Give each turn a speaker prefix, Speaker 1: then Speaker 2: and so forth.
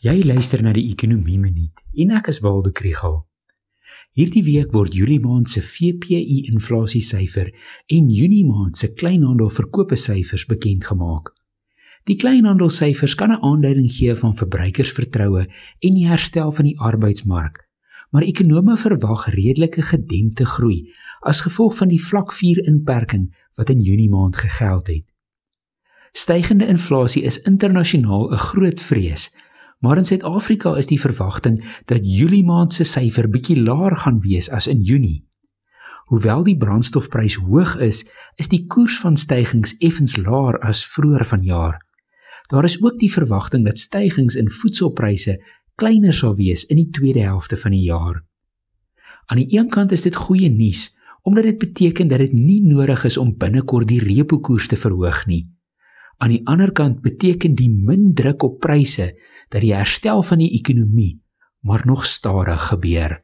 Speaker 1: Jy luister na die Ekonomie Minuut en ek is Waldo Krügel. Hierdie week word Julie maand se VPI inflasiesyfer en Junie maand se kleinhandelverkoopsyfers bekend gemaak. Die kleinhandelsyfers kan 'n aanduiding gee van verbruikersvertroue en die herstel van die arbeidsmark, maar ekonome verwag redelike gedempte groei as gevolg van die vlak 4 inperking wat in Junie maand gegeld het. Stygende inflasie is internasionaal 'n groot vrees Maar in Suid-Afrika is die verwagting dat Julie maand se syfer bietjie laer gaan wees as in Junie. Hoewel die brandstofprys hoog is, is die koers van stygings effens laer as vroeër vanjaar. Daar is ook die verwagting dat stygings in voedselpryse kleiner sal wees in die tweede helfte van die jaar. Aan die een kant is dit goeie nuus omdat dit beteken dat dit nie nodig is om binnekort die repo koers te verhoog nie. Aan die ander kant beteken die min druk op pryse dat die herstel van die ekonomie maar nog stadig gebeur.